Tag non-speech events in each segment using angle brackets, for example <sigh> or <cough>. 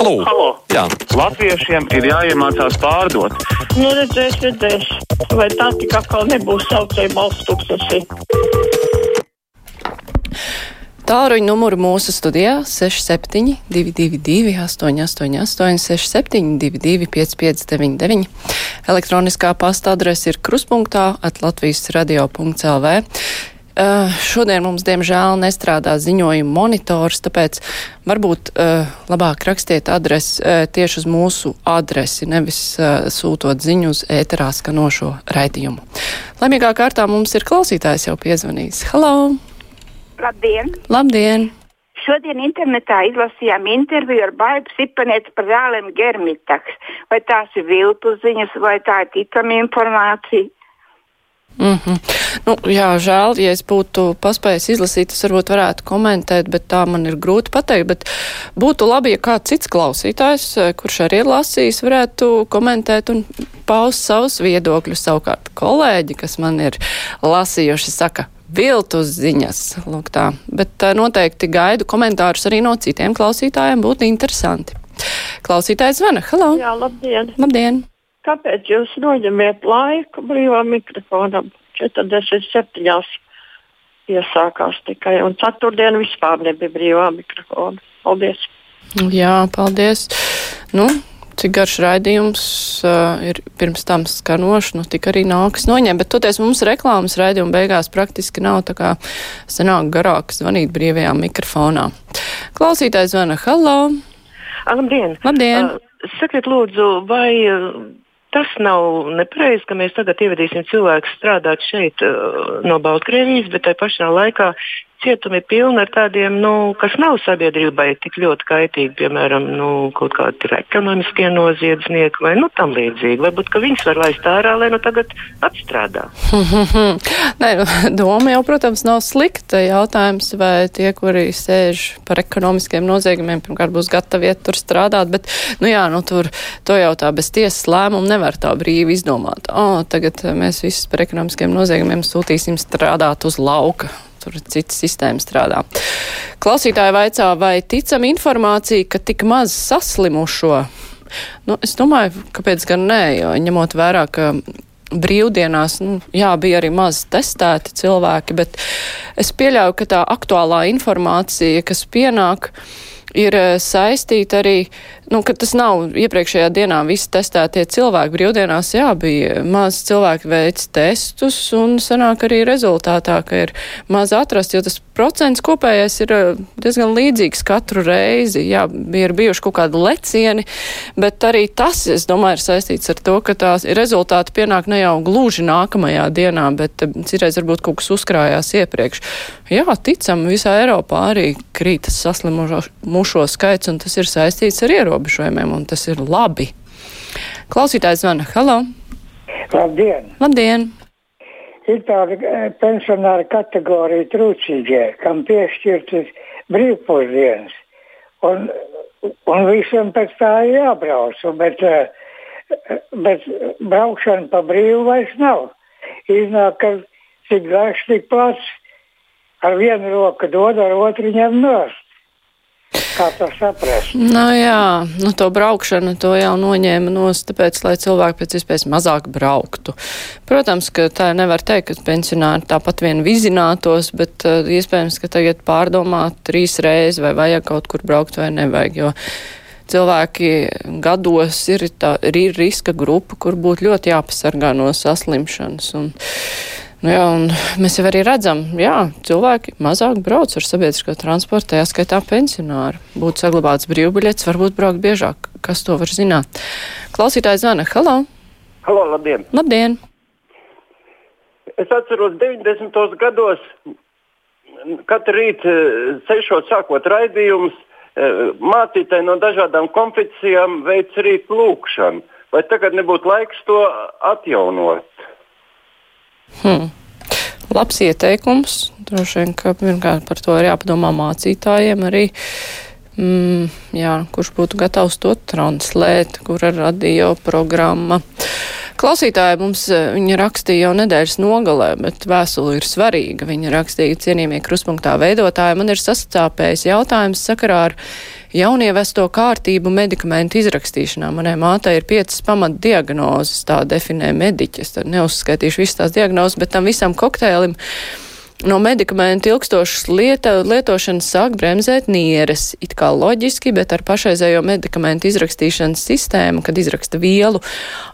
Halo! Halo. Jā, Latviešiem ir jāiemācās pārdot. Nu, redzēs, redzēs. Vai tā tik atkal nebūs saucēja balsts tūkstoši? Tāruņa numuru mūsu studijā 6722, 888, 672, 559, elektroniskā pasta adrese ir kruspunktā at Latvijas radio.lv. Uh, šodien mums, diemžēl, nestrādā ziņojuma monitors, tāpēc varbūt uh, labāk rakstiet adresi uh, tieši uz mūsu adresi, nevis uh, sūtot ziņu uz ēterā skanošo raidījumu. Laimīgā kārtā mums ir klausītājs jau piezvanījis. Halo! Labdien! Labdien! Šodien internetā izlasījām interviju ar Baibu Sipanietu par zālēm germitaks. Vai tās ir viltu ziņas, vai tā ir ticama informācija? Mm -hmm. nu, jā, žēl, ja es būtu paspējis izlasīt, es varbūt varētu komentēt, bet tā man ir grūti pateikt. Bet būtu labi, ja kāds cits klausītājs, eh, kurš arī ir lasījis, varētu komentēt un paust savus viedokļus. Savukārt kolēģi, kas man ir lasījuši, saka, viltus ziņas. Lūk tā. Bet uh, noteikti gaidu komentārus arī no citiem klausītājiem. Būtu interesanti. Klausītājs zvana. Halo! Jā, labdien! Labdien! Kāpēc jūs noņemiet laiku brīvā mikrofonam? 47. iesākās tikai, un ceturtdien vispār nebija brīvā mikrofona. Paldies! Jā, paldies! Nu, cik garš raidījums uh, ir pirms tam skanošs, nu tik arī nāks noņemt, bet toties mums reklāmas raidījuma beigās praktiski nav, tā kā sanāk garāk zvanīt brīvajā mikrofonā. Klausītājs zvana, halo! Labdien! Labdien! Uh, sakiet, lūdzu, vai uh, tas nav nepareizi, ka mēs tagad ievedīsim cilvēku strādāt šeit uh, no Baltkrievijas, bet tai pašā laikā cietumi pilni ar tādiem, nu, kas nav sabiedrībai tik ļoti kaitīgi, piemēram, nu, kaut kādi ekonomiskie noziedznieki vai nu, tam līdzīgi. Varbūt, ka viņus var laist ārā, lai nu tagad atstrādā. <laughs> Nē, nu, doma jau, protams, nav slikta. Jautājums, vai tie, kuri sēž par ekonomiskiem noziegumiem, pirmkārt būs gatavi iet tur strādāt, bet, nu jā, nu tur to jau tā bez tiesas lēmumu nevar tā brīvi izdomāt. O, tagad mēs visus par ekonomiskiem noziegumiem sūtīsim strādāt uz lauka tur cita sistēma strādā. Klausītāji vaicā, vai ticam informācija, ka tik maz saslimušo? Nu, es domāju, kāpēc gan nē, jo ņemot vērā, ka brīvdienās, nu, jā, bija arī maz testēti cilvēki, bet es pieļauju, ka tā aktuālā informācija, kas pienāk, ir saistīta arī nu, ka tas nav iepriekšējā dienā visi testētie cilvēki. Brīvdienās, jā, bija maz cilvēki veic testus un sanāk arī rezultātā, ka ir maz atrast, jo tas procents kopējais ir eh, diezgan līdzīgs katru reizi. Jā, ir bijuši kaut kādi lecieni, bet arī tas, es domāju, ir saistīts ar to, ka tās rezultāti pienāk ne jau gluži nākamajā dienā, bet eh, citreiz varbūt kaut kas uzkrājās iepriekš. Jā, ticam, visā Eiropā arī krītas saslimušo skaits, un tas ir saistīts ar ierobežojumiem, un tas ir labi. Klausītājs zvana. Halo! Labdien! Labdien! Ir tāda eh, pensionāra kategorija trūcīgie, kam piešķirtas brīvpusdienas. Un, un visam pēc tā ir jābrauc, bet, eh, bet braukšana pa brīvu vairs nav. Iznāk, ka cik garš, tik plats. Ar vienu roku dod, ar otru ņem nost. Kā to saprast? Nu, jā, nu, to braukšanu to jau noņēma nos, tāpēc, lai cilvēki pēc iespējas mazāk brauktu. Protams, ka tā nevar teikt, ka pensionāri tāpat vien vizinātos, bet uh, iespējams, ka tagad pārdomāt trīs reizes, vai vajag kaut kur braukt vai nevajag, jo cilvēki gados ir, tā, ir riska grupa, kur būtu ļoti jāpasargā no saslimšanas. Un, Nu jā, mēs jau arī redzam, jā, cilvēki mazāk brauc ar sabiedrisko transportu, tajā skaitā pensionāri. Būtu saglabāts brīvbiļets, varbūt braukt biežāk. Kas to var zināt? Klausītājs zvana. Halo! Halo, labdien! Labdien! Es atceros 90. gados, katru rītu sešos sākot raidījumus, mācītāji no dažādām konfesijām veic rītu lūkšanu. Vai tagad nebūtu laiks to atjaunot? Hmm. Labs ieteikums. Droši vien, ka pirmkārt par to ir jāpadomā mācītājiem arī. Mm, jā, kurš būtu gatavs to translēt, kur ir radio programma. Klausītāji mums eh, viņa rakstīja jau nedēļas nogalē, bet vēstule ir svarīga. Viņa rakstīja cienījamie kruspunktā veidotāji. Man ir sastāpējis jautājums sakarā ar jaunievesto kārtību medikamentu izrakstīšanā. Manai mātei ir piecas pamatdiagnozes, tā definē mediķis. Tad neuzskaitīšu visas tās diagnozes, bet tam visam kokteilim No medikamentu ilgstošas lieta, lietošanas sāk bremzēt nieres. It kā loģiski, bet ar pašreizējo medikamentu izrakstīšanas sistēmu, kad izraksta vielu,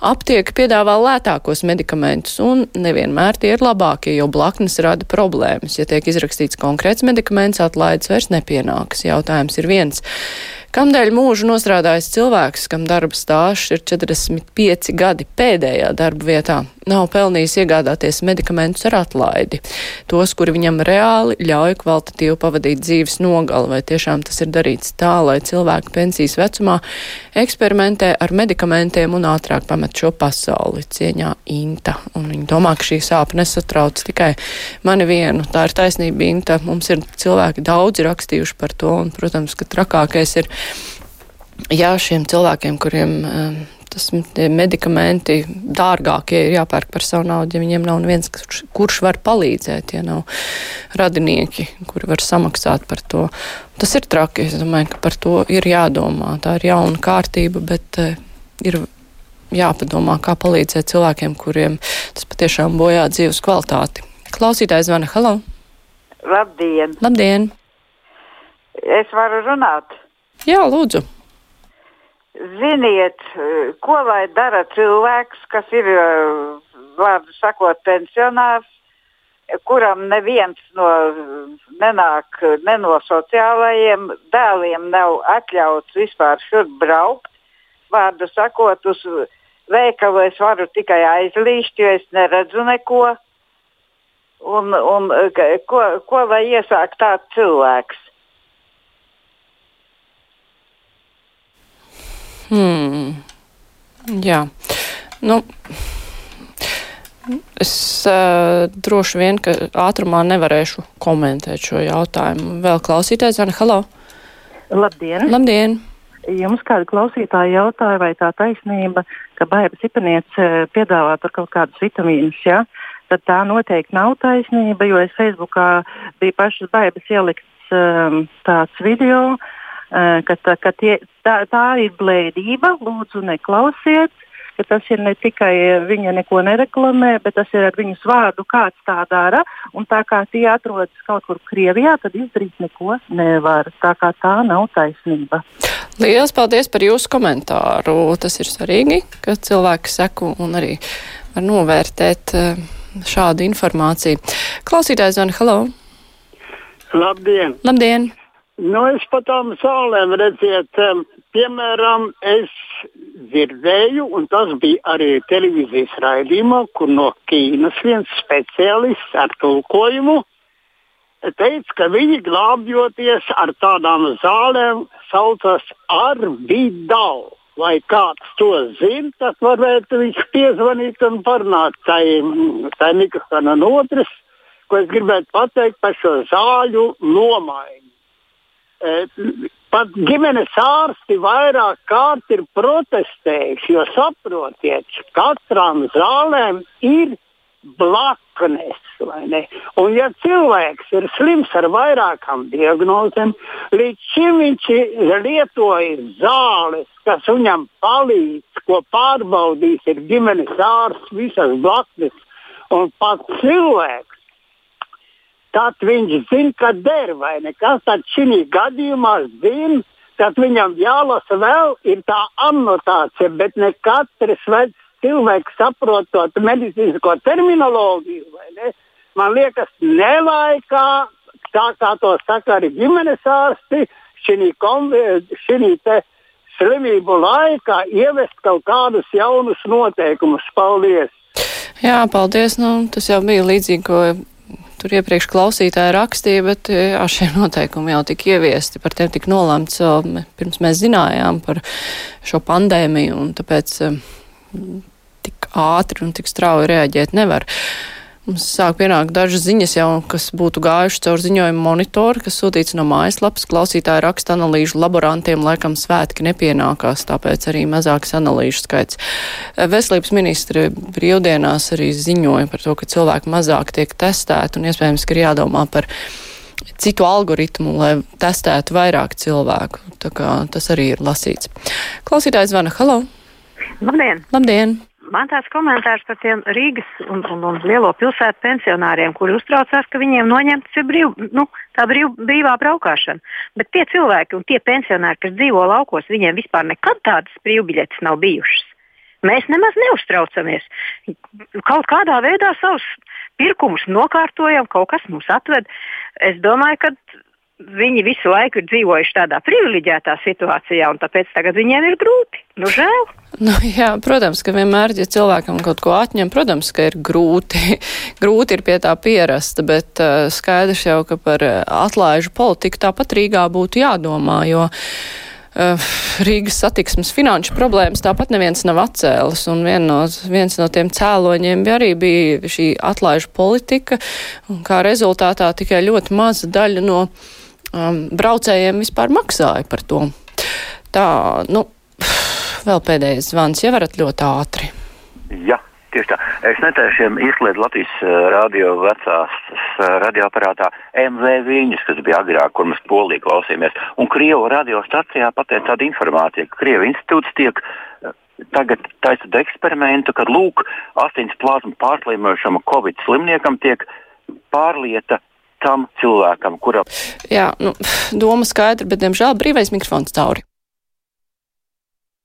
aptieka piedāvā lētākos medikamentus, un nevienmēr tie ir labākie, jo blaknes rada problēmas. Ja tiek izrakstīts konkrēts medikaments, atlaides vairs nepienāks. Jautājums ir viens. Kamdēļ mūžu nostrādājis cilvēks, kam darba stāsts ir 45 gadi pēdējā darba vietā, nav pelnījis iegādāties medikamentus ar atlaidi. Tos, kuri viņam reāli ļauj kvalitatīvi pavadīt dzīves nogali, vai tiešām tas ir darīts tā, lai cilvēki pensijas vecumā eksperimentē ar medikamentiem un ātrāk pamet šo pasauli cieņā Inta. Un viņi domā, ka šī sāpe nesatrauc tikai mani vienu. Tā ir taisnība Inta. Mums ir cilvēki daudzi rakstījuši par to, un, protams, ka trakākais ir jā, šiem cilvēkiem, kuriem um, tas medikamenti dārgākie ir jāpērk par savu naudu, ja viņiem nav neviens, kurš, kurš var palīdzēt, ja nav radinieki, kuri var samaksāt par to. Tas ir traki, es domāju, ka par to ir jādomā. Tā ir jauna kārtība, bet uh, ir jāpadomā, kā palīdzēt cilvēkiem, kuriem tas patiešām bojā dzīves kvalitāti. Klausītājs zvana, halo! Labdien! Labdien! Es varu runāt! Jā, lūdzu. Ziniet, ko lai dara cilvēks, kas ir, vārdu sakot, pensionārs, kuram neviens no, nenāk ne no sociālajiem dēliem nav atļauts vispār šurp braukt. Vārdu sakot, uz veikalu es varu tikai aizlīst, jo es neredzu neko. Un, un ko, ko lai iesāk tāds cilvēks? Hmm. Jā. Nu, es uh, droši vien, ka ātrumā nevarēšu komentēt šo jautājumu. Vēl klausītājs, Anna, halo! Labdien! Labdien! Jums kāda klausītāja jautāja, vai tā taisnība, ka baigas ipaniece piedāvā tur kaut kādus vitamīnus, ja? tad tā noteikti nav taisnība, jo es Facebookā bija pašas baigas ielikts um, tāds video, uh, ka, tā, ka tie, tā, tā ir blēdība, lūdzu, neklausiet. Tas ir ne tikai viņa neko nereklamē, bet tas ir ar viņas vārdu, kāds tā dara. Un tā kā tie atrodas kaut kur Krievijā, tad izdarīt neko nevar. Tā kā tā nav taisnība. Lielas paldies par jūsu komentāru. Tas ir svarīgi, ka cilvēki seku un arī var novērtēt eh, šādu informāciju. Klausītājs Zana, hello! Labdien! Labdien! Nu, es pa tām zālēm redziet, piemēram, es dzirdēju, un tas bija arī televīzijas raidījumā, kur no Ķīnas viens speciālists ar tulkojumu teica, ka viņi glābjoties ar tādām zālēm saucas ar vidālu. Vai kāds to zina, tad varētu viņš piezvanīt un parunāt tai, tai mikrofonam. Otrs, ko es gribētu pateikt par šo zāļu nomaiņu pat ģimenes ārsti vairāk kārt ir protestējuši, jo saprotiet, katram zālēm ir blaknes. Un, ja cilvēks ir slims ar vairākām diagnozēm, līdz šim viņš ir lietojis zāles, kas viņam palīdz, ko pārbaudīs, ģimenes ārsts, visas blaknes. Un pat cilvēks tad viņš zina, ka der vai nekas. Tad šī gadījumā zina, tad viņam jālasa vēl tā anotācija, bet ne katrs cilvēks saprot to medicīnisko terminoloģiju. Man liekas, nelaikā, tā kā to saka arī ģimenes ārsti, šī slimību laikā ieviest kaut kādus jaunus noteikumus. Paldies! Jā, paldies. Nu, tas jau bija līdzīgi, ko tur iepriekš klausītāji rakstīja, bet jā, šie noteikumi jau tika ieviesti, par tiem tika nolemts, pirms mēs zinājām par šo pandēmiju, un tāpēc tik ātri un tik strauji reaģēt nevar. Mums sāk pienākt dažas ziņas jau, kas būtu gājuši caur ziņojumu monitoru, kas sūtīts no mājaslapas. Klausītāji raksta analīžu laborantiem, laikam svētki nepienākās, tāpēc arī mazāks analīžu skaits. Veselības ministri brīvdienās arī ziņoja par to, ka cilvēki mazāk tiek testēti un iespējams, ka ir jādomā par citu algoritmu, lai testētu vairāk cilvēku. Tā kā tas arī ir lasīts. Klausītājs zvana. Halo! Labdien! Labdien! Man tāds komentārs par tiem Rīgas un, un, un lielo pilsētu pensionāriem, kuri uztraucās, ka viņiem noņemts brīv, nu, tā brīv, brīvā braukšana. Bet tie cilvēki un tie pensionāri, kas dzīvo laukos, viņiem vispār nekad tādas brīvbiļetes nav bijušas. Mēs nemaz neuztraucamies. Kaut kādā veidā savus pirkumus nokārtojam, kaut kas mums atved. Es domāju, ka viņi visu laiku ir dzīvojuši tādā privileģētā situācijā, un tāpēc tagad viņiem ir grūti. Nu, žēl. <laughs> Nu, jā, protams, ka vienmēr, ja cilvēkam kaut ko atņem, protams, ka ir grūti. <laughs> grūti ir pie tā pierast, bet uh, skaidrs jau, ka par atlaižu politiku tāpat Rīgā būtu jādomā, jo uh, Rīgas satiksmes finanšu problēmas tāpat neviens nav atcēlis, un vien no, viens no tiem cēloņiem bija arī bija šī atlaižu politika, un kā rezultātā tikai ļoti maza daļa no um, braucējiem vispār maksāja par to. Tā, nu, vēl pēdējais zvans, ja varat ļoti ātri. Jā. Tieši tā. Es netaisiem izslēdzu Latvijas uh, radio vecās uh, radioaparātā MV viņas, kas bija agrāk, kur mēs polī klausījāmies. Un Krievu radiostacijā pateica tādu informāciju, ka Krievu institūts tiek uh, tagad taisot eksperimentu, kad lūk, asins plazmu pārslimojušam Covid slimniekam tiek pārlieta tam cilvēkam, kuram. Jā, nu, doma skaidra, bet, diemžēl, brīvais mikrofons cauri.